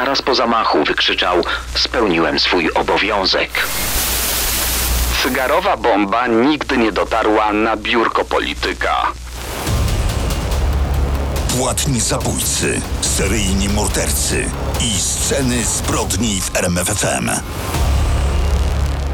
zaraz po zamachu wykrzyczał: Spełniłem swój obowiązek. Cygarowa bomba nigdy nie dotarła na biurko polityka. Płatni zabójcy, seryjni mordercy i sceny zbrodni w RMFFM.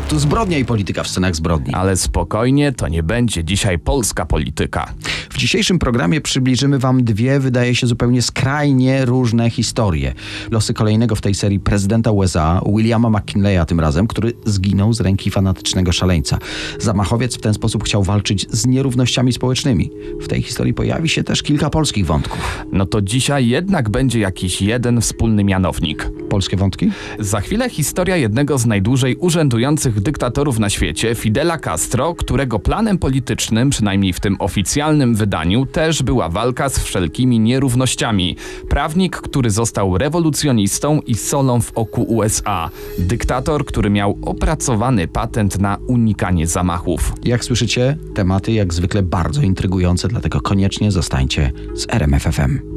Tu zbrodnia i polityka w scenach zbrodni. Ale spokojnie, to nie będzie dzisiaj polska polityka. W dzisiejszym programie przybliżymy Wam dwie, wydaje się, zupełnie skrajnie różne historie. Losy kolejnego w tej serii prezydenta USA, Williama McKinleya tym razem, który zginął z ręki fanatycznego szaleńca. Zamachowiec w ten sposób chciał walczyć z nierównościami społecznymi. W tej historii pojawi się też kilka polskich wątków. No to dzisiaj jednak będzie jakiś jeden wspólny mianownik. Polskie wątki? Za chwilę historia jednego z najdłużej urzędujących dyktatorów na świecie, Fidela Castro, którego planem politycznym, przynajmniej w tym oficjalnym wydaniu, też była walka z wszelkimi nierównościami. Prawnik, który został rewolucjonistą i solą w oku USA. Dyktator, który miał opracowany patent na unikanie zamachów. Jak słyszycie, tematy jak zwykle bardzo intrygujące, dlatego koniecznie zostańcie z RMFFM.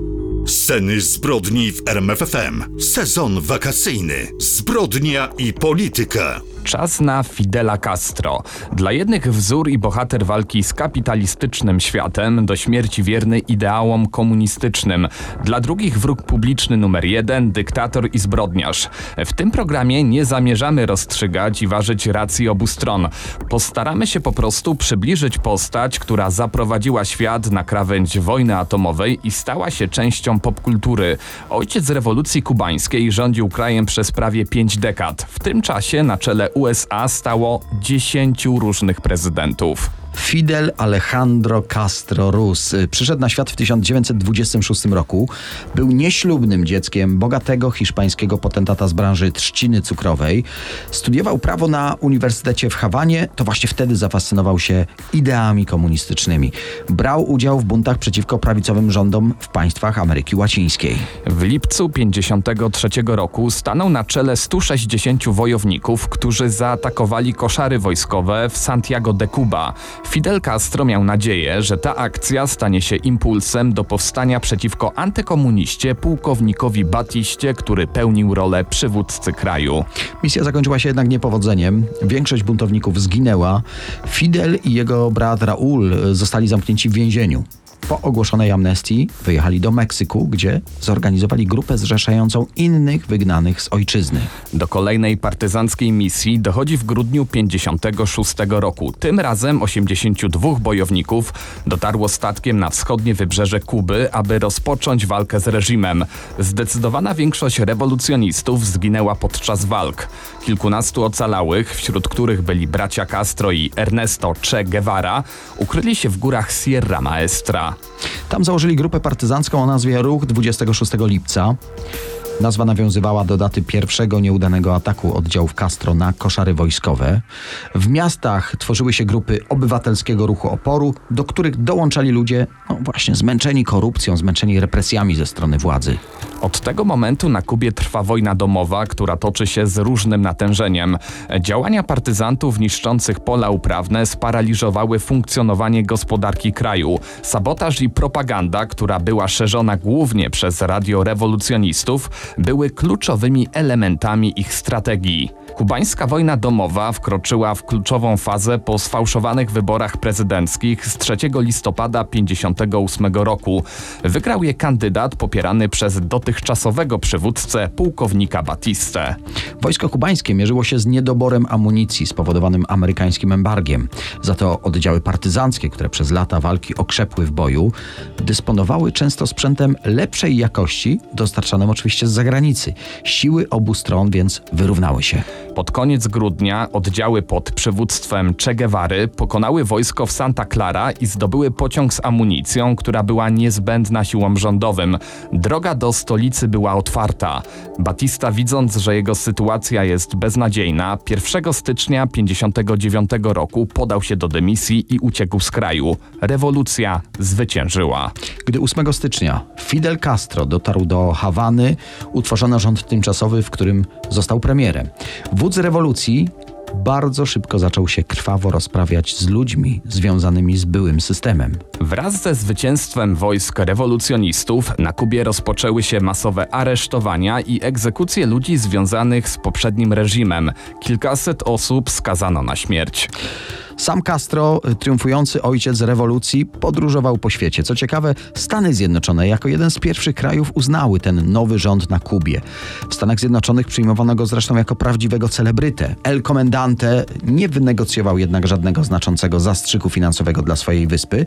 Sceny zbrodni w RMFFM. Sezon wakacyjny. Zbrodnia i polityka. Czas na Fidela Castro. Dla jednych wzór i bohater walki z kapitalistycznym światem, do śmierci wierny ideałom komunistycznym. Dla drugich wróg publiczny numer jeden, dyktator i zbrodniarz. W tym programie nie zamierzamy rozstrzygać i ważyć racji obu stron. Postaramy się po prostu przybliżyć postać, która zaprowadziła świat na krawędź wojny atomowej i stała się częścią popkultury. Ojciec rewolucji kubańskiej rządził krajem przez prawie pięć dekad. W tym czasie na czele USA stało 10 różnych prezydentów. Fidel Alejandro Castro Ruz y, przyszedł na świat w 1926 roku. Był nieślubnym dzieckiem bogatego hiszpańskiego potentata z branży trzciny cukrowej. Studiował prawo na Uniwersytecie w Hawanie. To właśnie wtedy zafascynował się ideami komunistycznymi. Brał udział w buntach przeciwko prawicowym rządom w państwach Ameryki Łacińskiej. W lipcu 53 roku stanął na czele 160 wojowników, którzy zaatakowali koszary wojskowe w Santiago de Cuba. Fidel Castro miał nadzieję, że ta akcja stanie się impulsem do powstania przeciwko antykomuniście pułkownikowi Batiście, który pełnił rolę przywódcy kraju. Misja zakończyła się jednak niepowodzeniem. Większość buntowników zginęła. Fidel i jego brat Raúl zostali zamknięci w więzieniu. Po ogłoszonej amnestii wyjechali do Meksyku, gdzie zorganizowali grupę zrzeszającą innych wygnanych z ojczyzny. Do kolejnej partyzanckiej misji dochodzi w grudniu 56 roku. Tym razem 82 bojowników dotarło statkiem na wschodnie wybrzeże Kuby, aby rozpocząć walkę z reżimem. Zdecydowana większość rewolucjonistów zginęła podczas walk. Kilkunastu ocalałych, wśród których byli bracia Castro i Ernesto Che Guevara, ukryli się w górach Sierra Maestra. Tam założyli grupę partyzancką o nazwie Ruch 26 lipca. Nazwa nawiązywała do daty pierwszego nieudanego ataku oddziałów Castro na koszary wojskowe. W miastach tworzyły się grupy obywatelskiego ruchu oporu, do których dołączali ludzie no właśnie zmęczeni korupcją, zmęczeni represjami ze strony władzy. Od tego momentu na Kubie trwa wojna domowa, która toczy się z różnym natężeniem. Działania partyzantów niszczących pola uprawne sparaliżowały funkcjonowanie gospodarki kraju. Sabotaż i propaganda, która była szerzona głównie przez radiorewolucjonistów, były kluczowymi elementami ich strategii. Kubańska wojna domowa wkroczyła w kluczową fazę po sfałszowanych wyborach prezydenckich z 3 listopada 1958 roku. Wygrał je kandydat popierany przez dotychczasowego przywódcę pułkownika Batistę. Wojsko kubańskie mierzyło się z niedoborem amunicji spowodowanym amerykańskim embargiem. Za to oddziały partyzanckie, które przez lata walki okrzepły w boju, dysponowały często sprzętem lepszej jakości, dostarczanym oczywiście z zagranicy. Siły obu stron więc wyrównały się. Pod koniec grudnia oddziały pod przywództwem Che Guevary pokonały wojsko w Santa Clara i zdobyły pociąg z amunicją, która była niezbędna siłom rządowym. Droga do stolicy była otwarta. Batista, widząc, że jego sytuacja jest beznadziejna, 1 stycznia 1959 roku podał się do dymisji i uciekł z kraju. Rewolucja zwyciężyła. Gdy 8 stycznia Fidel Castro dotarł do Hawany, utworzono rząd tymczasowy, w którym został premierem. Wódz rewolucji bardzo szybko zaczął się krwawo rozprawiać z ludźmi związanymi z byłym systemem. Wraz ze zwycięstwem wojsk rewolucjonistów na Kubie rozpoczęły się masowe aresztowania i egzekucje ludzi związanych z poprzednim reżimem. Kilkaset osób skazano na śmierć. Sam Castro, y, triumfujący ojciec rewolucji, podróżował po świecie. Co ciekawe, Stany Zjednoczone jako jeden z pierwszych krajów uznały ten nowy rząd na Kubie. W Stanach Zjednoczonych przyjmowano go zresztą jako prawdziwego celebrytę. El Comendante nie wynegocjował jednak żadnego znaczącego zastrzyku finansowego dla swojej wyspy.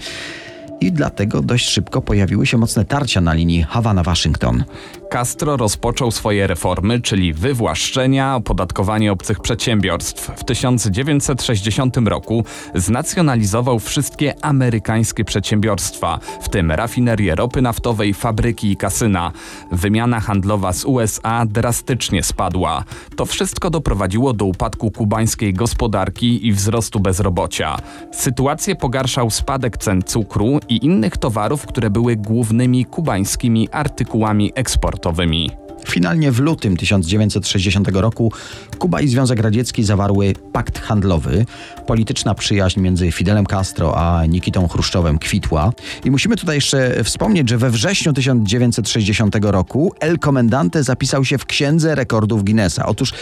I dlatego dość szybko pojawiły się mocne tarcia na linii Hawana-Waszyngton. Castro rozpoczął swoje reformy, czyli wywłaszczenia, opodatkowanie obcych przedsiębiorstw. W 1960 roku znacjonalizował wszystkie amerykańskie przedsiębiorstwa, w tym rafinerie ropy naftowej, fabryki i kasyna. Wymiana handlowa z USA drastycznie spadła. To wszystko doprowadziło do upadku kubańskiej gospodarki i wzrostu bezrobocia. Sytuację pogarszał spadek cen cukru i innych towarów, które były głównymi kubańskimi artykułami eksportowymi. Finalnie w lutym 1960 roku Kuba i Związek Radziecki zawarły pakt handlowy. Polityczna przyjaźń między Fidelem Castro a Nikitą Chruszczowem kwitła. I musimy tutaj jeszcze wspomnieć, że we wrześniu 1960 roku El Comendante zapisał się w Księdze Rekordów Guinnessa. Otóż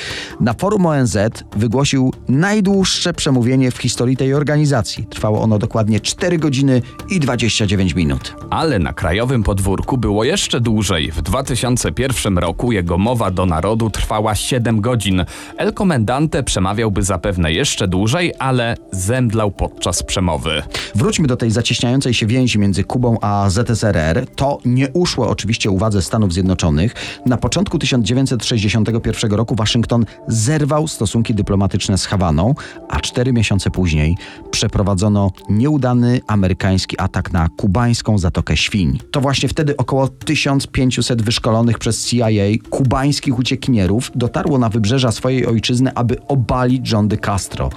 na forum ONZ wygłosił najdłuższe przemówienie w historii tej organizacji. Trwało ono dokładnie 4 godziny i 29 minut. Ale na krajowym podwórku było jeszcze dłużej. W 2001 roku jego mowa do narodu trwała 7 godzin. El Comendante przemawiałby zapewne jeszcze dłużej, ale zemdlał podczas przemowy. Wróćmy do tej zacieśniającej się więzi między Kubą a ZSRR. To nie uszło oczywiście uwadze Stanów Zjednoczonych. Na początku 1961 roku Waszyngton zerwał stosunki dyplomatyczne z Hawaną, a cztery miesiące później przeprowadzono nieudany amerykański atak na kubańską Zatokę Świń. To właśnie wtedy około 1500 wyszkolonych przez CIA kubańskich uciekinierów dotarło na wybrzeża swojej ojczyzny, aby obalić rządy Castro.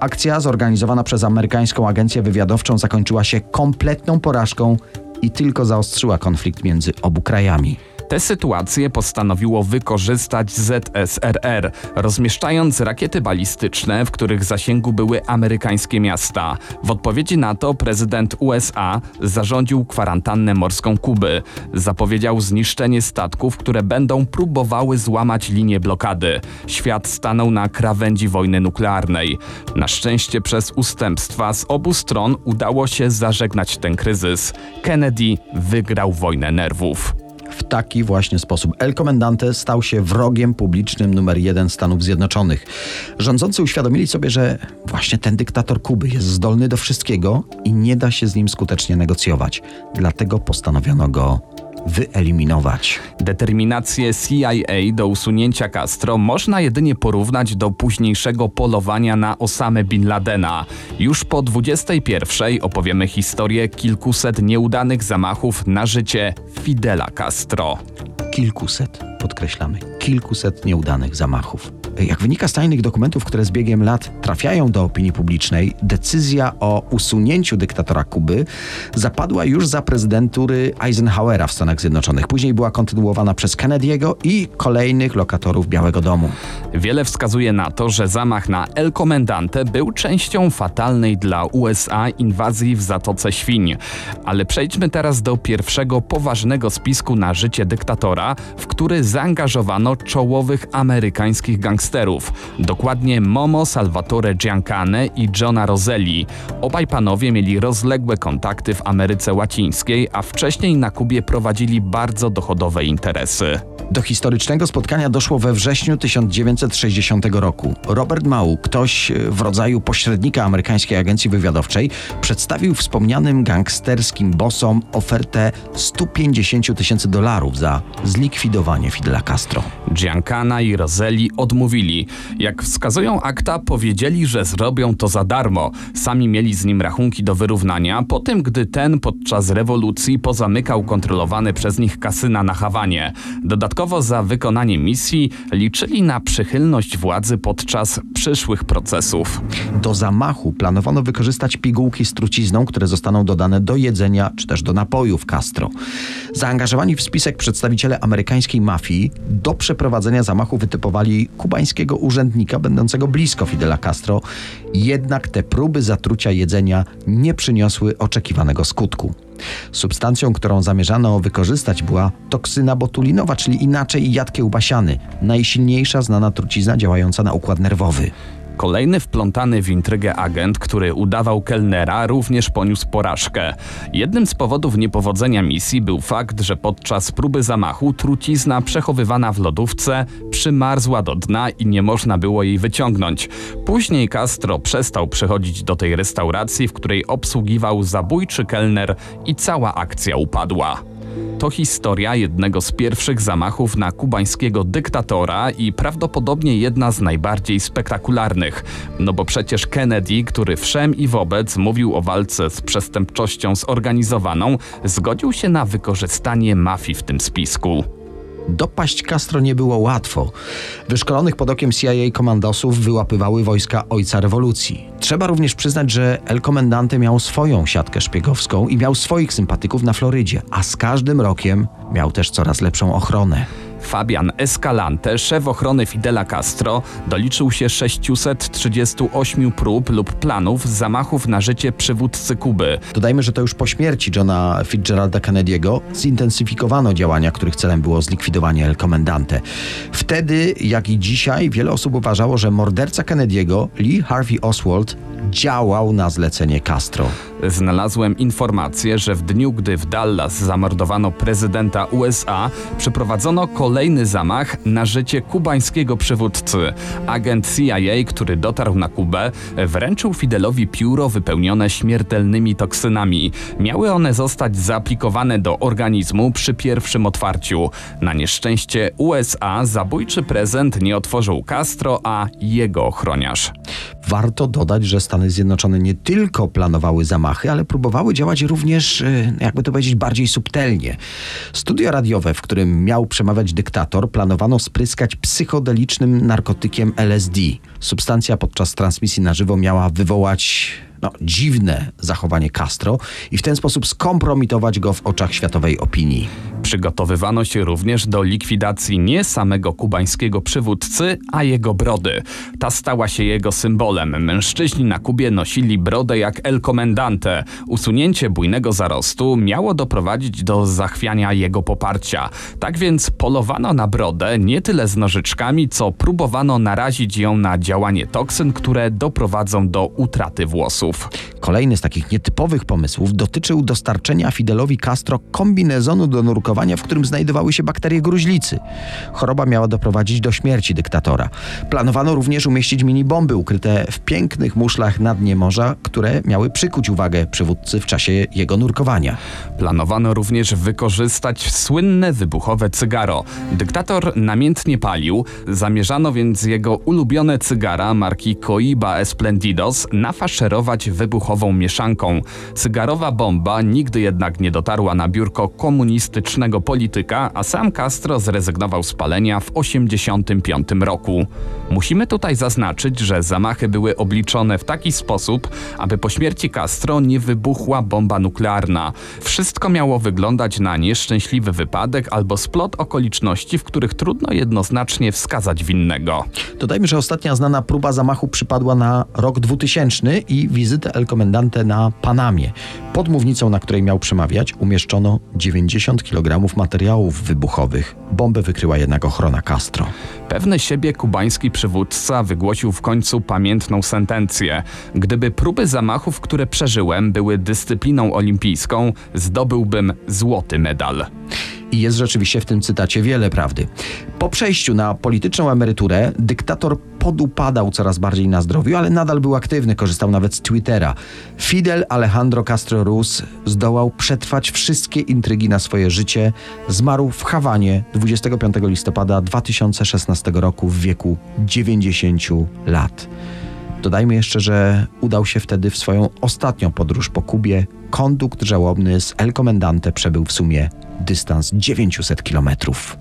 Akcja zorganizowana przez amerykańską agencję wywiadowczą zakończyła się kompletną porażką i tylko zaostrzyła konflikt między obu krajami. Tę sytuację postanowiło wykorzystać ZSRR, rozmieszczając rakiety balistyczne, w których zasięgu były amerykańskie miasta. W odpowiedzi na to prezydent USA zarządził kwarantannę morską Kuby. Zapowiedział zniszczenie statków, które będą próbowały złamać linię blokady. Świat stanął na krawędzi wojny nuklearnej. Na szczęście przez ustępstwa z obu stron udało się zażegnać ten kryzys. Kennedy wygrał wojnę nerwów. W taki właśnie sposób El Comendante stał się wrogiem publicznym numer jeden Stanów Zjednoczonych. Rządzący uświadomili sobie, że właśnie ten dyktator Kuby jest zdolny do wszystkiego i nie da się z nim skutecznie negocjować. Dlatego postanowiono go wyeliminować. Determinację CIA do usunięcia Castro można jedynie porównać do późniejszego polowania na Osamę Bin Ladena. Już po 21 opowiemy historię kilkuset nieudanych zamachów na życie Fidela Castro. Kilkuset, podkreślamy, kilkuset nieudanych zamachów. Jak wynika z tajnych dokumentów, które z biegiem lat trafiają do opinii publicznej, decyzja o usunięciu dyktatora Kuby zapadła już za prezydentury Eisenhowera w Stanach Zjednoczonych. Później była kontynuowana przez Kennedy'ego i kolejnych lokatorów Białego Domu. Wiele wskazuje na to, że zamach na El Comendante był częścią fatalnej dla USA inwazji w Zatoce Świń. Ale przejdźmy teraz do pierwszego poważnego spisku na życie dyktatora, w który zaangażowano czołowych amerykańskich gangsterów. Dokładnie Momo Salvatore Giancane i Johna Roselli. Obaj panowie mieli rozległe kontakty w Ameryce Łacińskiej, a wcześniej na Kubie prowadzili bardzo dochodowe interesy. Do historycznego spotkania doszło we wrześniu 1960 roku. Robert Mau, ktoś w rodzaju pośrednika amerykańskiej agencji wywiadowczej, przedstawił wspomnianym gangsterskim bossom ofertę 150 tysięcy dolarów za zlikwidowanie Fidela Castro. Giancana i Roselli odmówili. Jak wskazują akta, powiedzieli, że zrobią to za darmo. Sami mieli z nim rachunki do wyrównania, po tym gdy ten podczas rewolucji pozamykał kontrolowane przez nich kasyna na Hawanie. Dodatkowo za wykonanie misji liczyli na przychylność władzy podczas przyszłych procesów. Do zamachu planowano wykorzystać pigułki z trucizną, które zostaną dodane do jedzenia czy też do napojów Castro. Zaangażowani w spisek przedstawiciele amerykańskiej mafii do przeprowadzenia zamachu wytypowali kubańskie urzędnika będącego blisko Fidela Castro. Jednak te próby zatrucia jedzenia nie przyniosły oczekiwanego skutku. Substancją, którą zamierzano wykorzystać była toksyna botulinowa, czyli inaczej jad kiełbasiany, najsilniejsza znana trucizna działająca na układ nerwowy. Kolejny wplątany w intrygę agent, który udawał kelnera, również poniósł porażkę. Jednym z powodów niepowodzenia misji był fakt, że podczas próby zamachu trucizna przechowywana w lodówce przymarzła do dna i nie można było jej wyciągnąć. Później Castro przestał przychodzić do tej restauracji, w której obsługiwał zabójczy kelner i cała akcja upadła. To historia jednego z pierwszych zamachów na kubańskiego dyktatora i prawdopodobnie jedna z najbardziej spektakularnych. No bo przecież Kennedy, który wszem i wobec mówił o walce z przestępczością zorganizowaną, zgodził się na wykorzystanie mafii w tym spisku. Dopaść Castro nie było łatwo. Wyszkolonych pod okiem CIA komandosów wyłapywały wojska ojca rewolucji. Trzeba również przyznać, że El Comandante miał swoją siatkę szpiegowską i miał swoich sympatyków na Florydzie, a z każdym rokiem miał też coraz lepszą ochronę. Fabian Escalante, szef ochrony Fidela Castro, doliczył się 638 prób lub planów zamachów na życie przywódcy Kuby. Dodajmy, że to już po śmierci Johna Fitzgeralda Kennedy'ego zintensyfikowano działania, których celem było zlikwidowanie El Comandante. Wtedy, jak i dzisiaj, wiele osób uważało, że morderca Kennedy'ego, Lee Harvey Oswald, działał na zlecenie Castro. Znalazłem informację, że w dniu, gdy w Dallas zamordowano prezydenta USA, przeprowadzono kolejny zamach na życie kubańskiego przywódcy. Agent CIA, który dotarł na Kubę, wręczył Fidelowi pióro wypełnione śmiertelnymi toksynami. Miały one zostać zaaplikowane do organizmu przy pierwszym otwarciu. Na nieszczęście USA zabójczy prezent nie otworzył Castro, a jego ochroniarz. Warto dodać, że Stany Zjednoczone nie tylko planowały zamachy, ale próbowały działać również, e, jakby to powiedzieć, bardziej subtelnie. Studio radiowe, w którym miał przemawiać dyktator, planowano spryskać psychodelicznym narkotykiem LSD. Substancja podczas transmisji na żywo miała wywołać no, dziwne zachowanie Castro i w ten sposób skompromitować go w oczach światowej opinii. Przygotowywano się również do likwidacji nie samego kubańskiego przywódcy, a jego brody. Ta stała się jego symbolem. Mężczyźni na Kubie nosili brodę jak El Comendante. Usunięcie bujnego zarostu miało doprowadzić do zachwiania jego poparcia. Tak więc polowano na brodę nie tyle z nożyczkami, co próbowano narazić ją na działanie toksyn, które doprowadzą do utraty włosów. Kolejny z takich nietypowych pomysłów dotyczył dostarczenia Fidelowi Castro kombinezonu do nurkowania, w którym znajdowały się bakterie gruźlicy. Choroba miała doprowadzić do śmierci dyktatora. Planowano również umieścić mini bomby ukryte w pięknych muszlach na dnie morza, które miały przykuć uwagę przywódcy w czasie jego nurkowania. Planowano również wykorzystać słynne wybuchowe cygaro. Dyktator namiętnie palił, zamierzano więc jego ulubione cygara marki Coiba Esplendidos nafaszerować wybuchową mieszanką. Cygarowa bomba nigdy jednak nie dotarła na biurko komunistycznego polityka, a sam Castro zrezygnował z palenia w 1985 roku. Musimy tutaj zaznaczyć, że zamachy były obliczone w taki sposób, aby po śmierci Castro nie wybuchła bomba nuklearna. Wszystko miało wyglądać na nieszczęśliwy wypadek albo splot okoliczności, w których trudno jednoznacznie wskazać winnego. Dodajmy, że ostatnia znana próba zamachu przypadła na rok 2000 i wizytę El Comendante na Panamie. Pod mównicą, na której miał przemawiać, umieszczono 90 kg materiałów wybuchowych. Bombę wykryła jednak ochrona Castro. Pewny siebie kubański przywódca wygłosił w końcu pamiętną sentencję. Gdyby próby zamachów, które przeżyłem, były dyscypliną olimpijską, zdobyłbym złoty medal. I jest rzeczywiście w tym cytacie wiele prawdy. Po przejściu na polityczną emeryturę dyktator podupadał coraz bardziej na zdrowiu, ale nadal był aktywny, korzystał nawet z Twittera. Fidel Alejandro Castro Ruz zdołał przetrwać wszystkie intrygi na swoje życie. Zmarł w Hawanie 25 listopada 2016 roku w wieku 90 lat. Dodajmy jeszcze, że udał się wtedy w swoją ostatnią podróż po Kubie. Kondukt żałobny z El Comendante przebył w sumie dystans 900 kilometrów.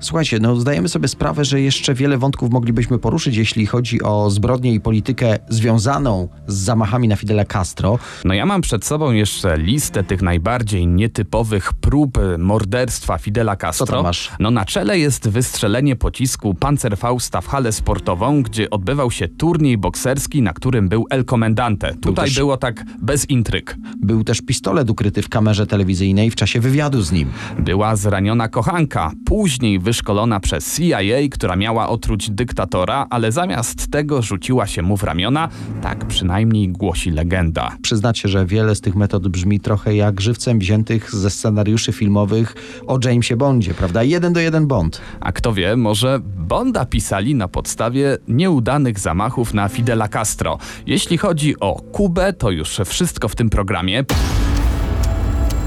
Słuchajcie, no zdajemy sobie sprawę, że jeszcze wiele wątków moglibyśmy poruszyć, jeśli chodzi o zbrodnię i politykę związaną z zamachami na Fidela Castro. No ja mam przed sobą jeszcze listę tych najbardziej nietypowych prób morderstwa Fidela Castro. Co tam masz? No na czele jest wystrzelenie pocisku Panzerfausta w halę sportową, gdzie odbywał się turniej bokserski, na którym był El Comendante. Tutaj też- było tak bez intryg. Był też pistolet ukryty w kamerze telewizyjnej w czasie wywiadu z nim. Była zraniona kochanka, później wyszkolona przez CIA, która miała otruć dyktatora, ale zamiast tego rzuciła się mu w ramiona, tak przynajmniej głosi legenda. Przyznacie, że wiele z tych metod brzmi trochę jak żywcem wziętych ze scenariuszy filmowych o Jamesie Bondzie, prawda? Jeden do jeden Bond. A kto wie, może Bonda pisali na podstawie nieudanych zamachów na Fidela Castro. Jeśli chodzi o Kubę, to już wszystko w tym programie.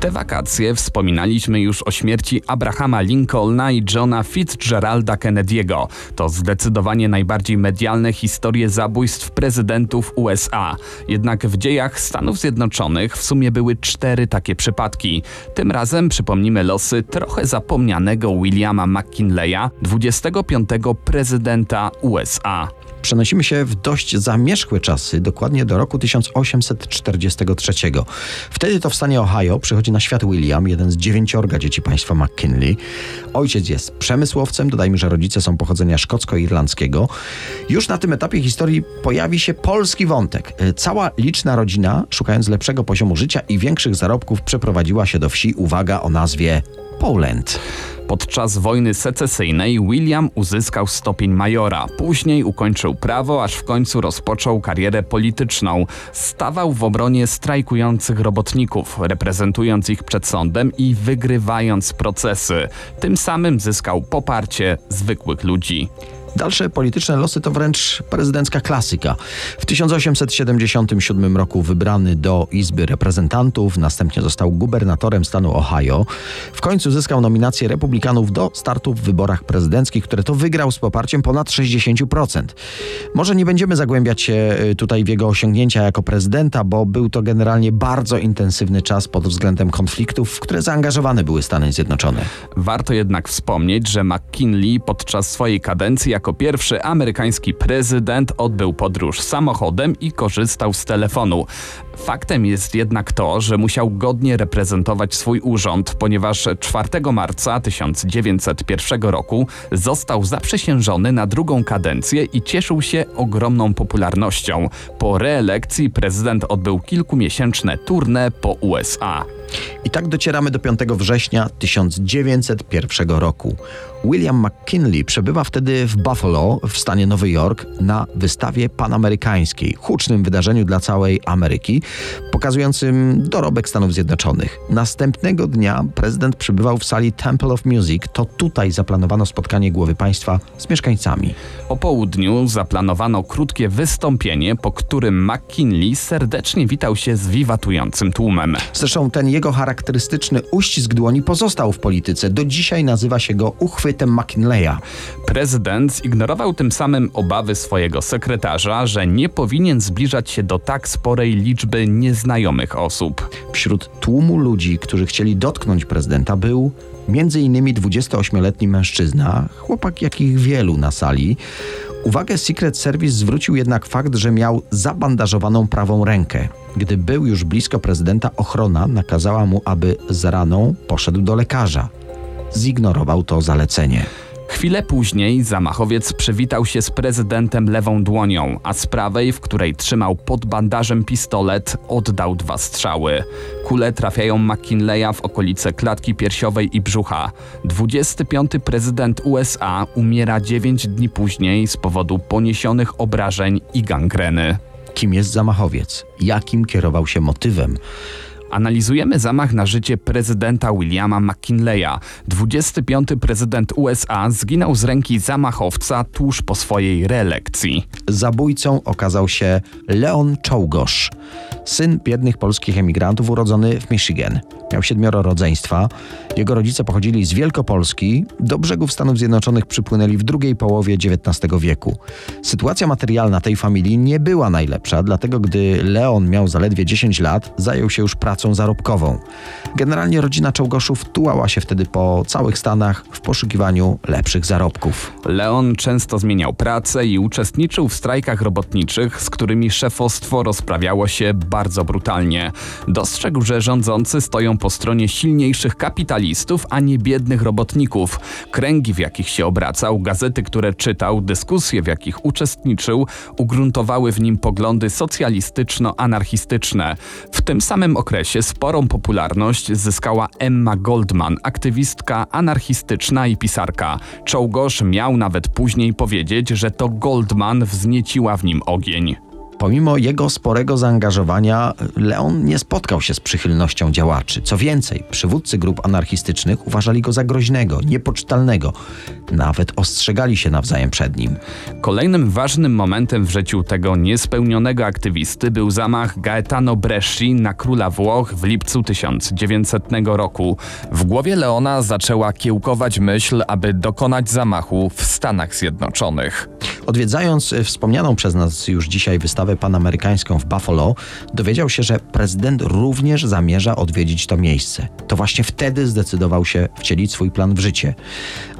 Te wakacje wspominaliśmy już o śmierci Abrahama Lincolna i Johna Fitzgeralda Kennedy'ego. To zdecydowanie najbardziej medialne historie zabójstw prezydentów USA. Jednak w dziejach Stanów Zjednoczonych w sumie były cztery takie przypadki. Tym razem przypomnimy losy trochę zapomnianego Williama McKinleya, 25. prezydenta USA. Przenosimy się w dość zamierzchłe czasy, dokładnie do roku 1843. Wtedy to w stanie Ohio przychodzi na świat William, jeden z dziewięciorga dzieci państwa McKinley. Ojciec jest przemysłowcem, dodajmy, że rodzice są pochodzenia szkocko-irlandzkiego. Już na tym etapie historii pojawi się polski wątek. E, Cała liczna rodzina, szukając lepszego poziomu życia i większych zarobków, przeprowadziła się do wsi, uwaga, o nazwie Poland. Podczas wojny secesyjnej William uzyskał stopień majora. Później ukończył prawo, aż w końcu rozpoczął karierę polityczną. Stawał w obronie strajkujących robotników, reprezentując ich przed sądem i wygrywając procesy. Tym samym zyskał poparcie zwykłych ludzi. Dalsze polityczne losy to wręcz prezydencka klasyka. W 1877 roku wybrany do Izby Reprezentantów, następnie został gubernatorem stanu Ohio. W końcu zyskał nominację republikanów do startu w wyborach prezydenckich, które to wygrał z poparciem ponad 60%. Może nie będziemy zagłębiać się y, tutaj w jego osiągnięcia jako prezydenta, bo był to generalnie bardzo intensywny czas pod względem konfliktów, w które zaangażowane były Stany Zjednoczone. Warto jednak wspomnieć, że McKinley podczas swojej kadencji jako pierwszy amerykański prezydent odbył podróż samochodem i korzystał z telefonu. Faktem jest jednak to, że musiał godnie reprezentować swój urząd, ponieważ 4 marca 1901 roku został zaprzysiężony na drugą kadencję i cieszył się ogromną popularnością. Po reelekcji prezydent odbył kilkumiesięczne tournée po USA. I tak docieramy do 5 września 1901 roku. William McKinley przebywa wtedy w Buffalo w stanie Nowy Jork na wystawie panamerykańskiej, hucznym wydarzeniu dla całej Ameryki, pokazującym dorobek Stanów Zjednoczonych. Następnego dnia prezydent przybywał w sali Temple of Music. To tutaj zaplanowano spotkanie głowy państwa z mieszkańcami. Po południu zaplanowano krótkie wystąpienie, po którym McKinley serdecznie witał się z wiwatującym tłumem. Zresztą ten jego charakterystyczny uścisk dłoni pozostał w polityce. Do dzisiaj nazywa się go uchwytem McKinleya. Prezydent zignorował tym samym obawy swojego sekretarza, że nie powinien zbliżać się do tak sporej liczby nieznajomych osób. Wśród tłumu ludzi, którzy chcieli dotknąć prezydenta, był m.in. 28-letni mężczyzna, chłopak jakich wielu na sali. Uwagę Secret Service zwrócił jednak fakt, że miał zabandażowaną prawą rękę. Gdy był już blisko prezydenta, ochrona nakazała mu, aby z raną poszedł do lekarza. Zignorował to zalecenie. Chwilę później zamachowiec przywitał się z prezydentem lewą dłonią, a z prawej, w której trzymał pod bandażem pistolet, oddał dwa strzały. Kule trafiają McKinleya w okolice klatki piersiowej i brzucha. 25. prezydent USA umiera 9 dni później z powodu poniesionych obrażeń i gangreny. Kim jest zamachowiec? Jakim kierował się motywem? Analizujemy zamach na życie prezydenta Williama McKinleya. 25. prezydent USA zginął z ręki zamachowca tuż po swojej reelekcji. Zabójcą okazał się Leon Czołgosz. Syn biednych polskich emigrantów urodzony w Michigan. Miał siedmioro rodzeństwa. Jego rodzice pochodzili z Wielkopolski. Do brzegów Stanów Zjednoczonych przypłynęli w drugiej połowie XIX wieku. Sytuacja materialna tej familii nie była najlepsza, dlatego gdy Leon miał zaledwie 10 lat, zajął się już pracą zarobkową. Generalnie rodzina Czołgoszów tułała się wtedy po całych Stanach w poszukiwaniu lepszych zarobków. Leon często zmieniał pracę i uczestniczył w strajkach robotniczych, z którymi szefostwo rozprawiało się bardzo brutalnie. Dostrzegł, że rządzący stoją po stronie silniejszych kapitalistów, a nie biednych robotników. Kręgi, w jakich się obracał, gazety, które czytał, dyskusje, w jakich uczestniczył, ugruntowały w nim poglądy socjalistyczno-anarchistyczne. W tym samym okresie sporą popularność zyskała Emma Goldman, aktywistka anarchistyczna i pisarka. Czołgosz miał nawet później powiedzieć, że to Goldman wznieciła w nim ogień. Pomimo jego sporego zaangażowania, Leon nie spotkał się z przychylnością działaczy. Co więcej, przywódcy grup anarchistycznych uważali go za groźnego, niepoczytalnego. Nawet ostrzegali się nawzajem przed nim. Kolejnym ważnym momentem w życiu tego niespełnionego aktywisty był zamach Gaetano Bresci na króla Włoch w lipcu 1900 roku. W głowie Leona zaczęła kiełkować myśl, aby dokonać zamachu w Stanach Zjednoczonych. Odwiedzając wspomnianą przez nas już dzisiaj wystawę panamerykańską w Buffalo, dowiedział się, że prezydent również zamierza odwiedzić to miejsce. To właśnie wtedy zdecydował się wcielić swój plan w życie.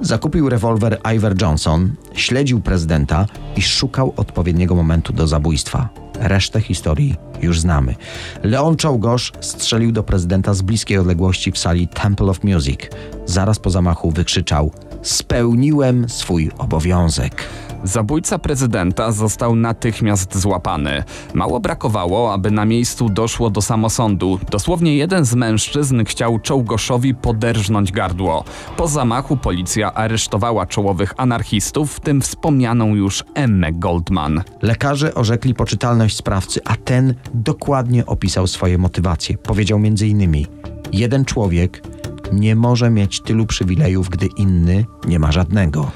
Zakupił rewolwer Iver Johnson, śledził prezydenta i szukał odpowiedniego momentu do zabójstwa. Resztę historii już znamy. Leon Czołgosz strzelił do prezydenta z bliskiej odległości w sali Temple of Music. Zaraz po zamachu wykrzyczał: Spełniłem swój obowiązek. Zabójca prezydenta został natychmiast złapany. Mało brakowało, aby na miejscu doszło do samosądu. Dosłownie jeden z mężczyzn chciał Czołgoszowi poderżnąć gardło. Po zamachu policja aresztowała czołowych anarchistów, w tym wspomnianą już Emmę Goldman. Lekarze orzekli poczytalność sprawcy, a ten dokładnie opisał swoje motywacje. Powiedział m.in. jeden człowiek nie może mieć tylu przywilejów, gdy inny nie ma żadnego.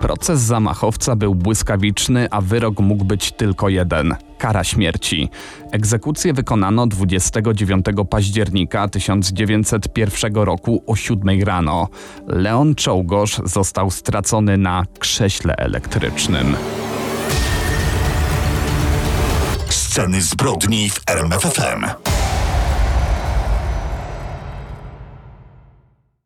Proces zamachowca był błyskawiczny, a wyrok mógł być tylko jeden kara śmierci. Egzekucję wykonano 29 października 1901 roku o 7 rano. Leon Czołgosz został stracony na krześle elektrycznym. Sceny zbrodni w RMFFM.